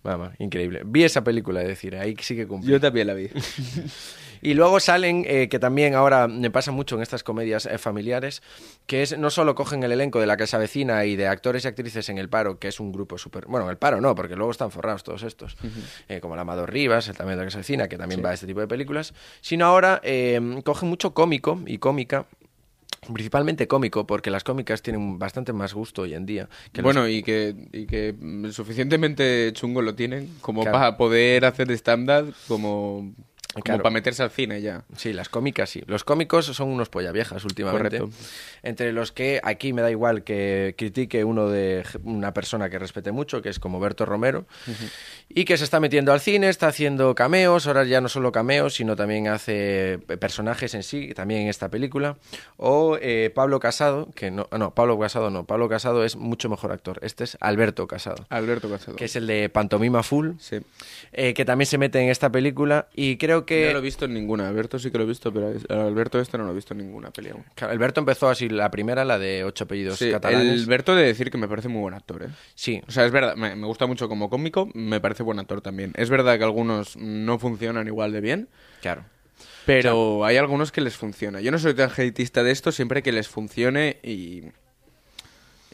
Vamos, increíble. Vi esa película, es decir, ahí sí que cumplí. Yo también la vi. Y luego salen, eh, que también ahora me pasa mucho en estas comedias eh, familiares, que es no solo cogen el elenco de la casa vecina y de actores y actrices en el paro, que es un grupo súper... Bueno, en el paro no, porque luego están forrados todos estos, eh, como el Amador Rivas, el también de la casa vecina, que también va a este tipo de películas, sino ahora cogen mucho cómico y cómica. Principalmente cómico, porque las cómicas tienen bastante más gusto hoy en día. que los- Bueno, y que, y que mm, suficientemente chungo lo tienen como Claro. para poder hacer stand-up, como, como Claro. para meterse al cine ya. Sí, las cómicas sí. Los cómicos son unos pollaviejas últimamente. Correcto. Entre los que aquí me da igual que critique uno de una persona que respete mucho, que es como Berto Romero, y que se está metiendo al cine, está haciendo cameos, ahora ya no solo cameos, sino también hace personajes en sí, también en esta película. O eh, Pablo Casado, que no, ah, no, Pablo Casado no, Pablo Casado es mucho mejor actor. Este es Alberto Casado, Alberto Casado. que es el de Pantomima Full, Sí. eh, que también se mete en esta película y creo que... No lo he visto en ninguna. Alberto sí que lo he visto, pero Alberto este no lo he visto en ninguna peli aún. Claro, Alberto empezó así la primera, la de ocho apellidos Sí, catalanes. Alberto de decir que me parece muy buen actor, ¿eh? Sí, O sea, es verdad, me, me gusta mucho como cómico, me parece buen actor también. Es verdad que algunos no funcionan igual de bien, claro. pero hay algunos que les funciona. Yo no soy tan hateista de esto, siempre que les funcione y,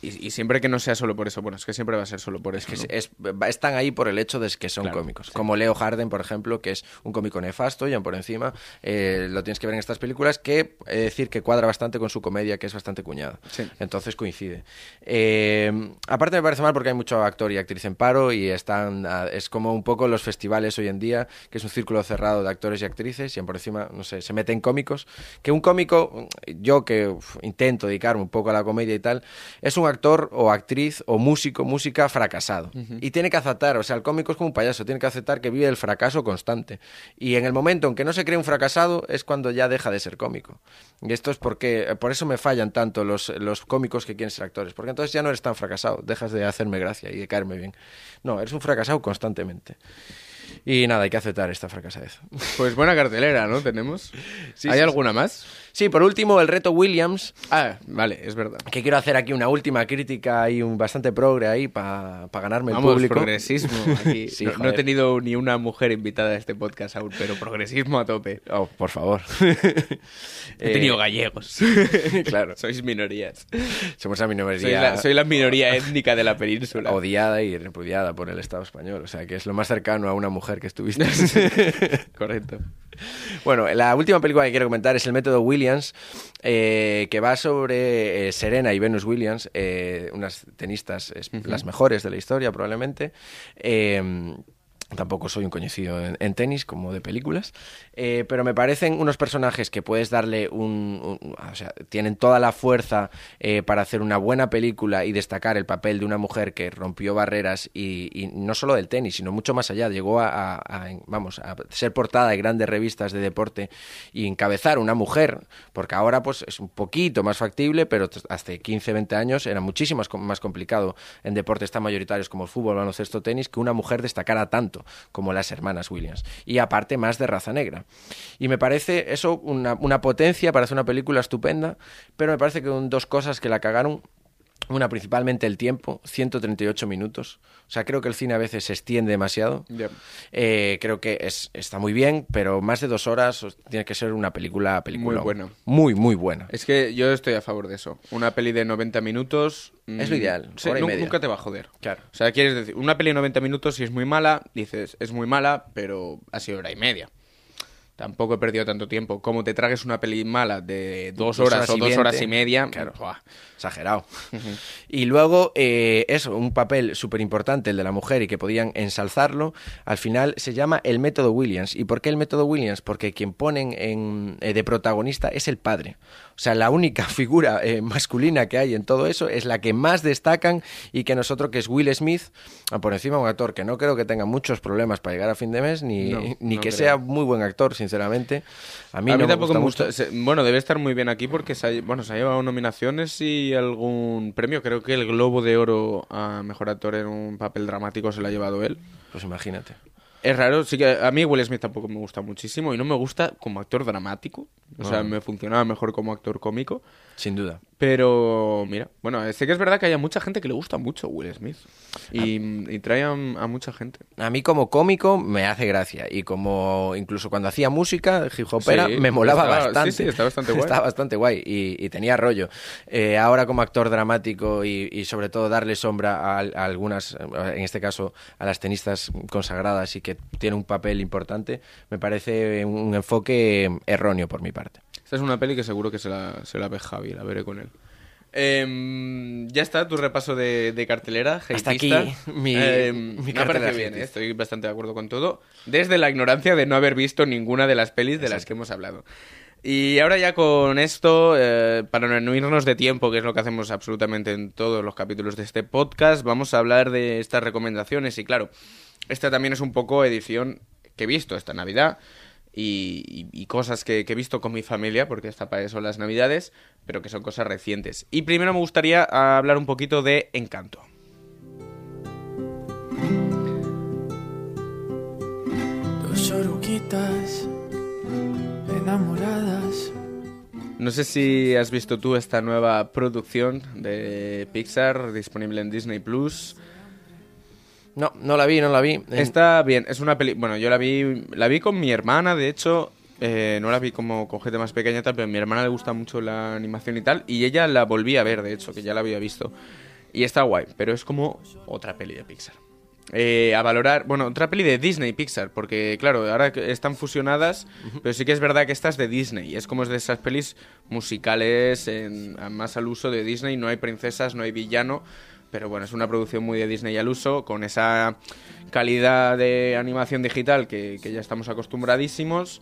y, y siempre que no sea solo por eso. Bueno, es que siempre va a ser solo por eso. Que ¿no? es- va- están ahí por el hecho de que son Claro, cómicos. Como Leo Harden, por ejemplo, que es un cómico nefasto, ya por encima. eh, lo tienes que ver en estas películas, que he de decir que cuadra bastante con su comedia, que es bastante cuñada. Sí. Entonces coincide. Eh, aparte me parece mal porque hay mucho actor y actriz en paro y están es como un poco los festivales hoy en día, que es un círculo cerrado de actores y actrices y por encima, no sé, se meten cómicos. Que un cómico, yo que uf, intento dedicarme un poco a la comedia y tal, es un actor o actriz o músico, música fracasado. Y tiene que aceptar, o sea, el cómico es como un payaso, tiene que aceptar que vive el fracaso constante. Y en el momento en que no se cree un fracasado es cuando ya deja de ser cómico. Y esto es porque, por eso me fallan tanto los, los cómicos que quieren ser actores, porque entonces ya no eres tan fracasado, dejas de hacerme gracia y de caerme bien. No, eres un fracasado constantemente. Y nada, hay que aceptar esta fracasadez. Pues buena cartelera, ¿no? Tenemos. Sí, ¿Hay sí, alguna más? Sí, por último, el reto Williams, Ah, vale, es verdad. que quiero hacer aquí una última crítica y un bastante progre ahí para ganarme el Vamos, público. progresismo aquí. Sí, no, no he tenido ni una mujer invitada a este podcast aún, pero progresismo a tope. Oh, por favor. He tenido gallegos. claro. Sois minorías. Somos la minoría Soy la, soy la minoría étnica de la península. odiada y repudiada por el Estado español. O sea, que es lo más cercano a una mujer que estuviste. Correcto. Bueno, la última película que quiero comentar es El método Williams, eh, que va sobre eh, Serena y Venus Williams, eh, unas tenistas es- las mejores de la historia probablemente. Tampoco soy un conocido en, en tenis como de películas, eh, pero me parecen unos personajes que puedes darle un... o sea, tienen toda la fuerza eh, para hacer una buena película y destacar el papel de una mujer que rompió barreras y, no solo del tenis, sino mucho más allá. Llegó a, vamos, a ser portada de grandes revistas de deporte y encabezar una mujer, porque ahora pues es un poquito más factible, pero hace 15, 20 años era muchísimo más complicado en deportes tan mayoritarios como el fútbol, baloncesto, tenis, que una mujer destacara tanto como las hermanas Williams. Y aparte más de raza negra. Y me parece eso una, una potencia para hacer una película estupenda, pero me parece que son dos cosas que la cagaron. Una, principalmente el tiempo, 138 minutos. O sea, creo que el cine a veces se extiende demasiado. Eh, creo que es, está muy bien, pero más de dos horas tiene que ser una película, película Muy buena. Muy, muy buena. Es que yo estoy a favor de eso. Una peli de 90 minutos... mm, Es lo ideal, sí, hora y nu- media. Nunca te va a joder. Claro. O sea, quieres decir, una peli de 90 minutos, si es muy mala, dices, es muy mala, pero ha sido hora y media. Tampoco he perdido tanto tiempo. Como te tragues una peli mala de dos, Dos horas, horas o dos horas y media, claro. Exagerado. Y luego, eh, eso, un papel súper importante, el de la mujer, y que podían ensalzarlo, al final se llama el método Williams. ¿Y por qué el método Williams? Porque quien ponen en, eh, de protagonista es el padre. O sea, la única figura eh, masculina que hay en todo eso es la que más destacan y que nosotros, que es Will Smith, ah, por encima un actor que no creo que tenga muchos problemas para llegar a fin de mes, ni, No, ni no que creo. sea muy buen actor, sinceramente. A mí, A mí, no tampoco me gusta, mucho. bueno, debe estar muy bien aquí porque se ha, bueno, se ha llevado nominaciones y algún premio. Creo que el Globo de Oro a Mejor Actor en un papel dramático se lo ha llevado él. Pues imagínate. Es raro, sí que a mí Will Smith tampoco me gusta muchísimo y no me gusta como actor dramático. O sea, Ah. me funcionaba mejor como actor cómico. Sin duda. Pero, mira, bueno, sé que es verdad que hay mucha gente que le gusta mucho Will Smith. Y, y trae a, a mucha gente. A mí como cómico me hace gracia y como incluso cuando hacía música, hip hopera, Sí, me molaba estaba- bastante. sí, sí, está bastante guay. Está bastante guay y, y tenía rollo. Eh, ahora como actor dramático y, y sobre todo darle sombra a, a algunas, en este caso a las tenistas consagradas y que tiene un papel importante, me parece un enfoque erróneo por mi parte. Esta es una peli que seguro que se la, se la ve Javi, la veré con él. Em, ya está tu repaso de, de cartelera. Hasta aquí mi- Em, mi me parece bien. ¿eh? estoy bastante de acuerdo con todo. Desde la ignorancia de no haber visto ninguna de las pelis de las que hemos hablado. Y ahora ya con esto, eh, para no irnos de tiempo, que es lo que hacemos absolutamente en todos los capítulos de este podcast, vamos a hablar de estas recomendaciones. Y claro, esta también es un poco edición que he visto esta Navidad y, cosas que, que he visto con mi familia, porque esta para eso las Navidades, pero que son cosas recientes. Y primero me gustaría hablar un poquito de Encanto. Dos oruguitas enamoradas. No sé si has visto tú esta nueva producción de Pixar disponible en Disney Plus. No, no la vi, no la vi. Está bien, es una peli. Bueno, yo la vi, la vi con mi hermana, de hecho. eh, no la vi como con gente más pequeña, tal, pero a mi hermana le gusta mucho la animación y tal. Y ella la volví a ver, de hecho, que ya la había visto. Y está guay, pero es como otra peli de Pixar. Eh, a valorar, bueno, otra peli de Disney Pixar, porque claro, ahora están fusionadas, pero sí que es verdad que esta es de Disney, es como es de esas pelis musicales, en, más al uso de Disney, no hay princesas, no hay villano, pero bueno, es una producción muy de Disney al uso, con esa calidad de animación digital que, que ya estamos acostumbradísimos,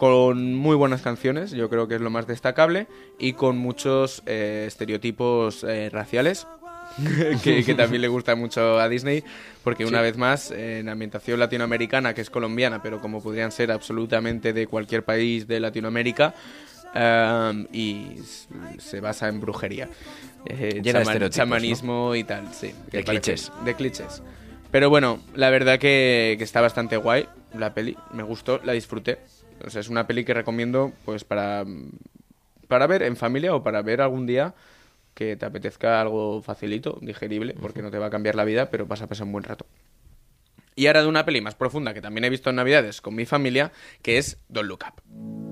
con muy buenas canciones, yo creo que es lo más destacable, y con muchos eh, estereotipos eh, raciales, que, que también le gusta mucho a Disney, porque una vez más, en ambientación latinoamericana, que es colombiana, pero como podrían ser absolutamente de cualquier país de Latinoamérica, um, y se basa en brujería. Eh, Llena de chaman- chamanismo y tal, sí. De clichés. De clichés. Pero bueno, la verdad que, que está bastante guay la peli, me gustó, la disfruté. O sea, es una peli que recomiendo pues para, para ver en familia o para ver algún día que te apetezca algo facilito, digerible, porque no te va a cambiar la vida, pero vas a pasar un buen rato. Y ahora de una peli más profunda que también he visto en Navidades con mi familia, que es Don't Look Up.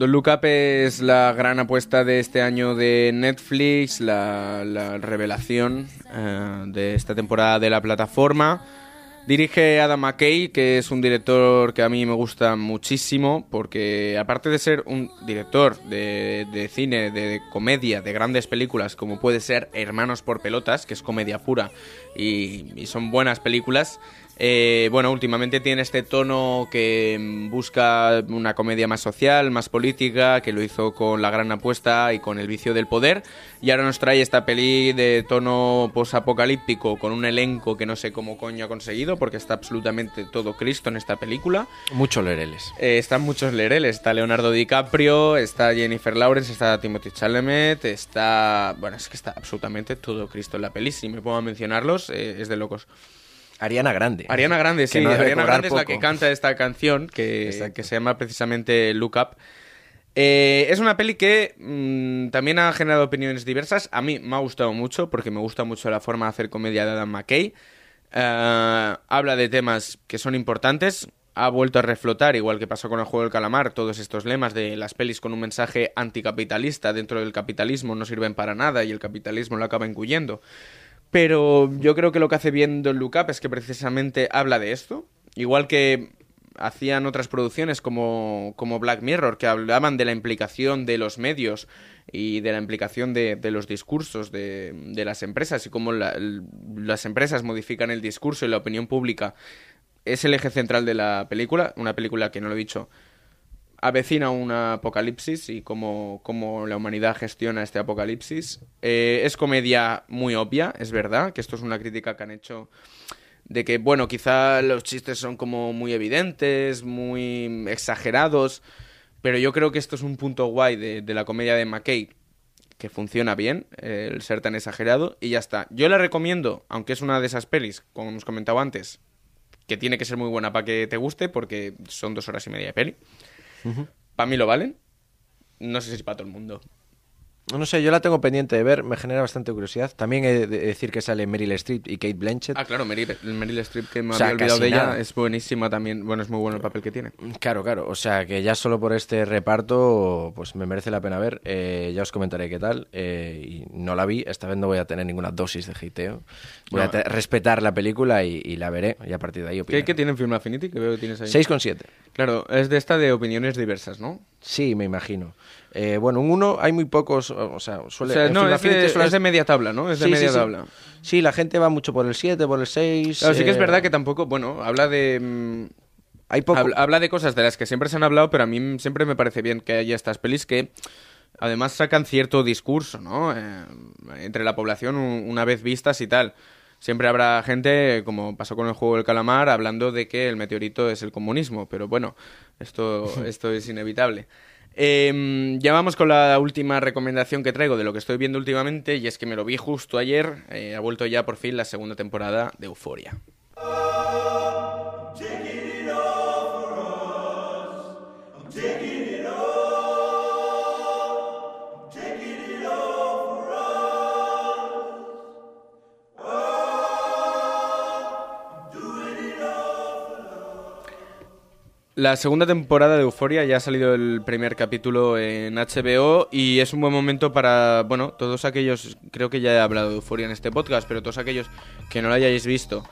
Don't Look es la gran apuesta de este año de Netflix, la, la revelación eh, de esta temporada de la plataforma. Dirige Adam McKay, que es un director que a mí me gusta muchísimo, porque aparte de ser un director de, cine, de, comedia, de grandes películas, como puede ser Hermanos por Pelotas, que es comedia pura y son buenas películas, eh, bueno, últimamente tiene este tono que mm, busca una comedia más social, más política, que lo hizo con La Gran Apuesta y con El Vicio del Poder, y ahora nos trae esta peli de tono posapocalíptico con un elenco que no sé cómo coño ha conseguido, porque está absolutamente todo Cristo en esta película. Muchos lereles. Eh, están muchos lereles, está Leonardo DiCaprio, está Jennifer Lawrence, está Timothy Chalamet, está... Bueno, es que está absolutamente todo Cristo en la peli, si me pongo a mencionarlos, eh, es de locos. Ariana Grande. Ariana Grande, sí. no Ariana Grande es la que canta esta canción que, se llama precisamente Look Up. Eh, es una peli que mm, también ha generado opiniones diversas. A mí me ha gustado mucho porque me gusta mucho la forma de hacer comedia de Adam McKay. Eh, habla de temas que son importantes. Ha vuelto a reflotar, igual que pasó con el juego del calamar, todos estos lemas de las pelis con un mensaje anticapitalista dentro del capitalismo no sirven para nada y el capitalismo lo acaba incluyendo. Pero yo creo que lo que hace bien Don Look Up es que precisamente habla de esto. Igual que hacían otras producciones como, como Black Mirror, que hablaban de la implicación de los medios y de la implicación de, de los discursos de, de las empresas y cómo la- las empresas modifican el discurso y la opinión pública. Es el eje central de la película, una película que no lo he dicho, avecina un apocalipsis y cómo, cómo la humanidad gestiona este apocalipsis. Eh, es comedia muy obvia, es verdad, que esto es una crítica que han hecho de que, bueno, quizá los chistes son como muy evidentes, muy exagerados, pero yo creo que esto es un punto guay de, la comedia de McKay, que funciona bien el ser tan exagerado y ya está. Yo la recomiendo, aunque es una de esas pelis, como hemos comentado antes, que tiene que ser muy buena para que te guste porque son dos horas y media de peli. Para mí lo valen. No sé si para todo el mundo. No sé, yo la tengo pendiente de ver, me genera bastante curiosidad. También he de decir que sale Meryl Streep y Kate Blanchett. Ah, claro, Meryl, Meryl Streep, que me O sea, había olvidado de ella, nada. es buenísima también. Bueno, es muy bueno el papel que tiene. Claro, claro. O sea, que ya solo por este reparto, pues me merece la pena ver. Eh, ya os comentaré qué tal. eh, y no la vi. Esta vez no voy a tener ninguna dosis de hateo. Voy No. a respetar la película y, y la veré. Y a partir de ahí ¿Qué, opinaré. qué tiene en Film Affinity? Que veo que tienes ahí. 6,7. Claro, es de esta de opiniones diversas, ¿no? Sí, me imagino. Eh, bueno, un 1 hay muy pocos. O sea, suele, o sea, no, es de, Affinity suele- es de media tabla, ¿no? Es de Sí, media sí, tabla. Sí, la gente va mucho por el 7, por el 6. Claro, sí que es eh, verdad que tampoco, bueno, habla de... mm, Hay poco. Habla, habla de cosas de las que siempre se han hablado, pero a mí siempre me parece bien que haya estas pelis que además sacan cierto discurso, ¿no? Eh, entre la población un- una vez vistas y tal. Siempre habrá gente, como pasó con el juego del calamar, hablando de que el meteorito es el comunismo, pero bueno, esto, esto es inevitable. Eh, ya vamos con la última recomendación que traigo de lo que estoy viendo últimamente, y es que me lo vi justo ayer, eh, ha vuelto ya por fin la segunda temporada de Euforia. La segunda temporada de Euforia ya ha salido el primer capítulo en HBO y es un buen momento para, bueno, todos aquellos, creo que ya he hablado de Euforia en este podcast, pero todos aquellos que no lo hayáis visto,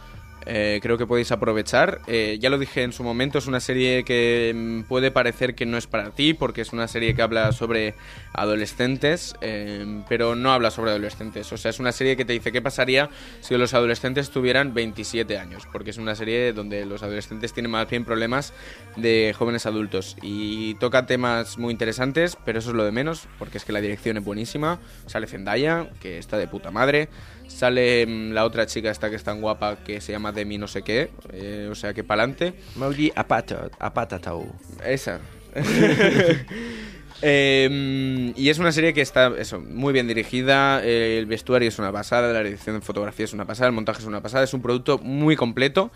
eh, creo que podéis aprovechar. Eh, ya lo dije en su momento, es una serie que mm, puede parecer que no es para ti, porque es una serie que habla sobre adolescentes, eh, pero no habla sobre adolescentes. O sea, es una serie que te dice qué pasaría si los adolescentes tuvieran 27 años, porque es una serie donde los adolescentes tienen más bien problemas de jóvenes adultos. Y toca temas muy interesantes, pero eso es lo de menos, porque es que la dirección es buenísima. Sale Zendaya, que está de puta madre. Sale mm, la otra chica esta que es tan guapa que se llama Demi no sé qué, eh, o sea que pa'lante. Mauli Apata, Apatatau. Esa. Eh, y es una serie que está eso, muy bien dirigida, eh, el vestuario es una pasada, la edición de fotografía es una pasada, el montaje es una pasada, es un producto muy completo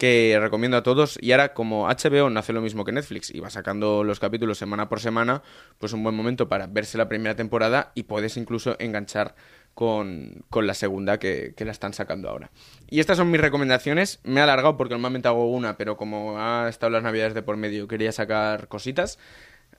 que recomiendo a todos. Y ahora, como HBO no hace lo mismo que Netflix y va sacando los capítulos semana por semana, pues un buen momento para verse la primera temporada y puedes incluso enganchar con, con la segunda que, que la están sacando ahora. Y estas son mis recomendaciones. Me he alargado porque normalmente hago una, pero como ha estado las navidades de por medio, quería sacar cositas.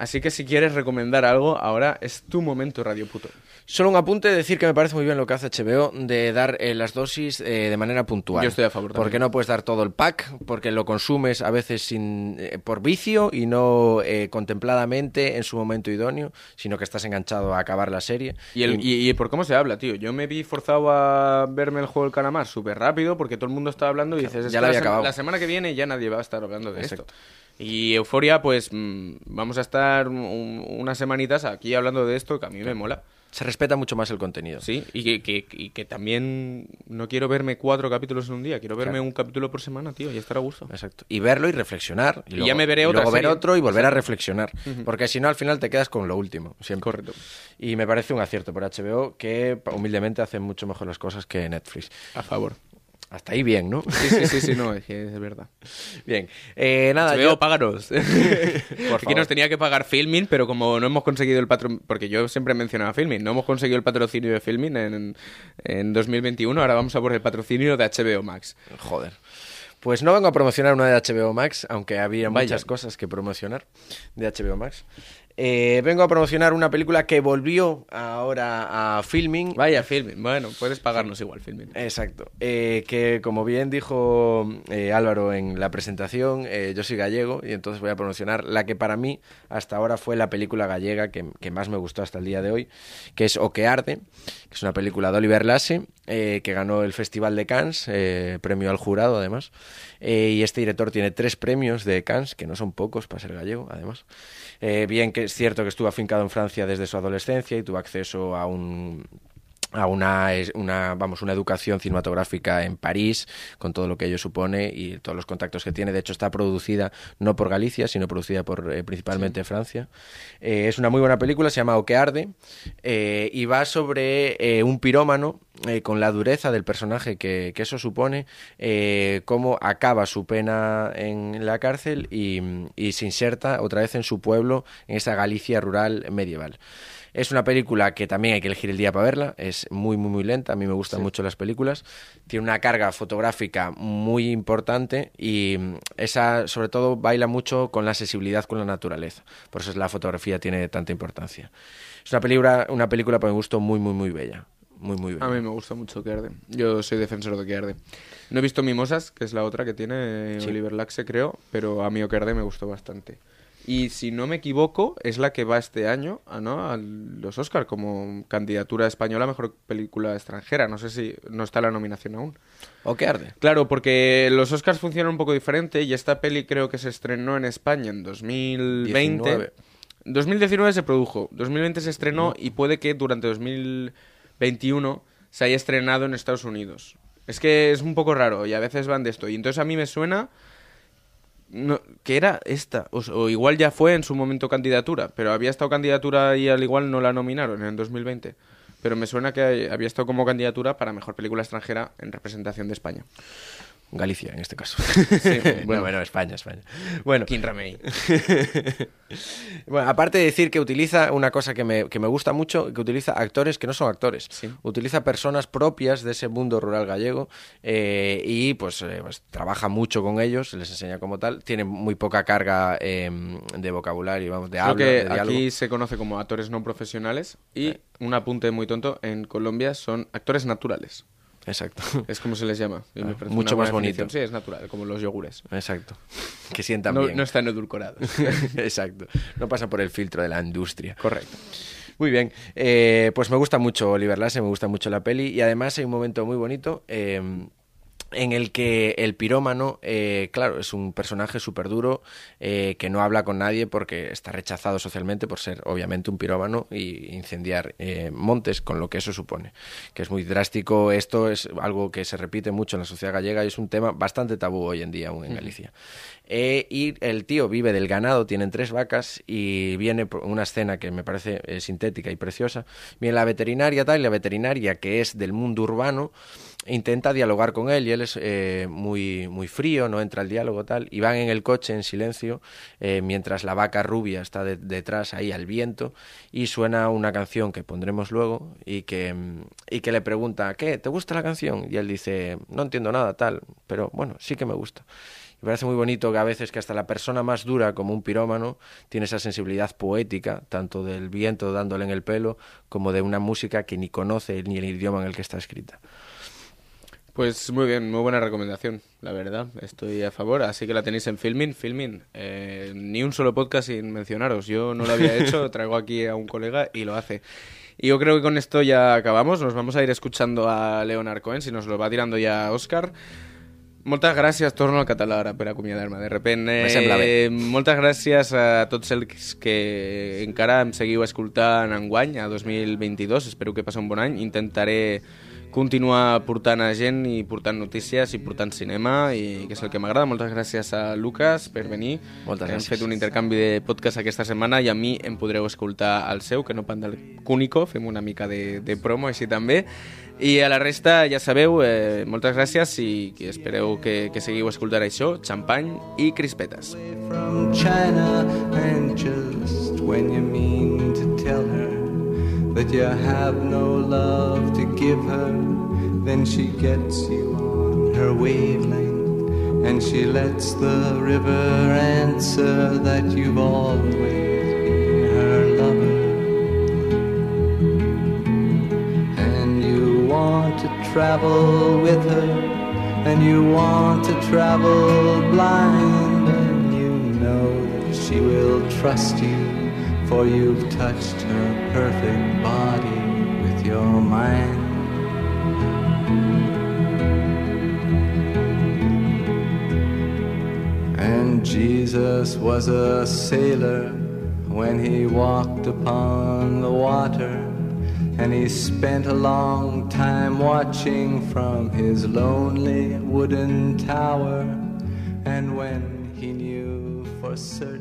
Así que si quieres recomendar algo, ahora es tu momento, Radio Puto. Solo un apunte, decir que me parece muy bien lo que hace HBO de dar eh, las dosis eh, de manera puntual. Yo estoy a favor también. Porque no puedes dar todo el pack, porque lo consumes a veces sin, eh, por vicio y no eh, contempladamente en su momento idóneo, sino que estás enganchado a acabar la serie. Y, el, y, y por cómo se habla, tío. Yo me vi forzado a verme el juego del calamar súper rápido porque todo el mundo estaba hablando y dices, es ya la, había acabado. la semana que viene ya nadie va a estar hablando de Exacto. esto. Y Euforia, pues mm, vamos a estar un- unas semanitas aquí hablando de esto que a mí me mola. Se respeta mucho más el contenido. Sí, y que, que- y que también no quiero verme cuatro capítulos en un día, quiero verme Claro. un capítulo por semana, tío, y estar a gusto. Exacto. Y verlo y reflexionar. Y, Y luego, ya me veré y otra luego ver otro y volver a reflexionar. Porque si no, al final te quedas con lo último. Siempre. Correcto. Y me parece un acierto por HBO que humildemente hace mucho mejor las cosas que Netflix. A favor. Hasta ahí bien, ¿no? Sí, sí, sí, sí, no, es que es verdad. Bien. Eh, nada, HBO, yo- páganos. Por Aquí favor. nos tenía que pagar Filmin, pero como no hemos conseguido el patrocinio, porque yo siempre mencionaba Filmin, no hemos conseguido el patrocinio de Filmin en, en 2021, ahora vamos a por el patrocinio de HBO Max. Joder. Pues no vengo a promocionar una de HBO Max, aunque había Vaya. muchas cosas que promocionar de HBO Max. Eh, vengo a promocionar una película que volvió ahora a filming. Vaya, Filmin. Bueno, puedes pagarnos igual, Filmin. Exacto. Eh, que como bien dijo eh, Álvaro en la presentación, yo soy gallego y entonces voy a promocionar la que para mí hasta ahora fue la película gallega que, que más me gustó hasta el día de hoy, que es O que arde, que es una película de Oliver Lasse, eh, que ganó el Festival de Cannes, eh, premio al jurado además. Eh, y este director tiene tres premios de Cannes, que no son pocos para ser gallego además. Bien que es cierto que estuvo afincado en Francia desde su adolescencia y tuvo acceso a un a una, una, vamos, una educación cinematográfica en París, con todo lo que ello supone y todos los contactos que tiene. De hecho, está producida no por Galicia, sino producida por eh, principalmente Francia. Eh, es una muy buena película, se llama O que arde, eh, y va sobre un pirómano con la dureza del personaje que, que eso supone, cómo acaba su pena en la cárcel y, y se inserta otra vez en su pueblo, en esa Galicia rural medieval. Es una película que también hay que elegir el día para verla. Es muy, muy, muy lenta. A mí me gustan mucho las películas. Tiene una carga fotográfica muy importante y mm, esa, sobre todo, baila mucho con la sensibilidad con la naturaleza. Por eso es la fotografía tiene tanta importancia. Es una película, una película por mi gusto muy, muy, muy bella. Muy, muy bella. A mí me gusta mucho que arde. Yo soy defensor de que arde. No he visto Mimosas, que es la otra que tiene Sí. Oliver Laxe, creo, pero a mí que arde me gustó bastante. Y si no me equivoco, es la que va este año a, ¿no? a los Oscar como candidatura española a mejor película extranjera. No sé si no está la nominación aún. ¿O qué arde? Claro, porque los Oscars funcionan un poco diferente y esta peli creo que se estrenó en España en 2020. 19. 2019 se produjo, 2020 se estrenó y puede que durante 2021 se haya estrenado en Estados Unidos. Es que es un poco raro y a veces van de esto. Y entonces a mí me suena no, que era esta, o, o igual ya fue en su momento candidatura, pero había estado candidatura y al igual no la nominaron en 2020. Pero me suena que había estado como candidatura para mejor película extranjera en representación de España. Galicia, en este caso. bueno. bueno, bueno, España, España. Bueno, King Ramey. Bueno, aparte de decir que utiliza una cosa que me, que me gusta mucho, que utiliza actores que no son actores. Sí. Utiliza personas propias de ese mundo rural gallego eh, y pues, eh, pues trabaja mucho con ellos, les enseña como tal. Tiene muy poca carga eh, de vocabulario, vamos, de Creo habla, que de diálogo. aquí se conoce como actores no profesionales y un apunte muy tonto, en Colombia son actores naturales. Exacto. Es como se les llama. me Ah, mucho más bonito. Sí, es natural, como los yogures. Exacto. Que sientan No, bien. no están edulcorados. Exacto. No pasa por el filtro de la industria. Correcto. Muy bien. Eh, pues me gusta mucho Oliver Lasse, me gusta mucho la peli y además hay un momento muy bonito eh, en el que el pirómano, eh, claro, es un personaje súper duro eh, que no habla con nadie porque está rechazado socialmente por ser obviamente un pirómano y incendiar eh, montes con lo que eso supone. Que es muy drástico. Esto es algo que se repite mucho en la sociedad gallega y es un tema bastante tabú hoy en día aún en Galicia. Eh, y el tío vive del ganado, tienen tres vacas y viene por una escena que me parece eh, sintética y preciosa. Viene la veterinaria tal, y la veterinaria que es del mundo urbano intenta dialogar con él y él es eh, muy, muy frío, no entra al diálogo tal, y van en el coche en silencio eh, mientras la vaca rubia está de- detrás ahí al viento y suena una canción que pondremos luego y que, y que le pregunta, ¿qué? ¿Te gusta la canción? Y él dice, no entiendo nada tal, pero bueno, sí que me gusta. Me parece muy bonito que a veces que hasta la persona más dura como un pirómano tiene esa sensibilidad poética, tanto del viento dándole en el pelo como de una música que ni conoce ni el idioma en el que está escrita. Pues muy bien, muy buena recomendación, la verdad. Estoy a favor, así que la tenéis en Filmin. Filmin, eh, ni un solo podcast sin mencionaros. Yo no lo había hecho, traigo aquí a un colega y lo hace. Y yo creo que con esto ya acabamos. Nos vamos a ir escuchando a Leonard Cohen, si nos lo va tirando ya Òscar. Moltes gràcies, torno al català ara per acomiadar-me. De sembla bé. eh, moltes gràcies a tots els que encara em seguiu escoltant enguany, a 2022. Espero que passeu un bon any. Intentaré continuar portant a gent i portant notícies i portant cinema, i que és el que m'agrada. Moltes gràcies a Lucas per venir. Moltes Hem gràcies. fet un intercanvi de podcast aquesta setmana i a mi em podreu escoltar al seu, que no pan del Cúnico, fem una mica de, de promo així també. I a la resta, ja sabeu, eh, moltes gràcies i que espereu que, que seguiu escoltant això, xampany i crispetes. from China, and just when you mean to tell her that you have no love to give her, then she gets you on her wavelength, and she lets the river answer that you've always been her lover. And you want to travel with her, and you want to travel blind, and you know that she will trust you, for you've touched her perfect body with your mind. And Jesus was a sailor when he walked upon the water. And he spent a long time watching from his lonely wooden tower. And when he knew for certain.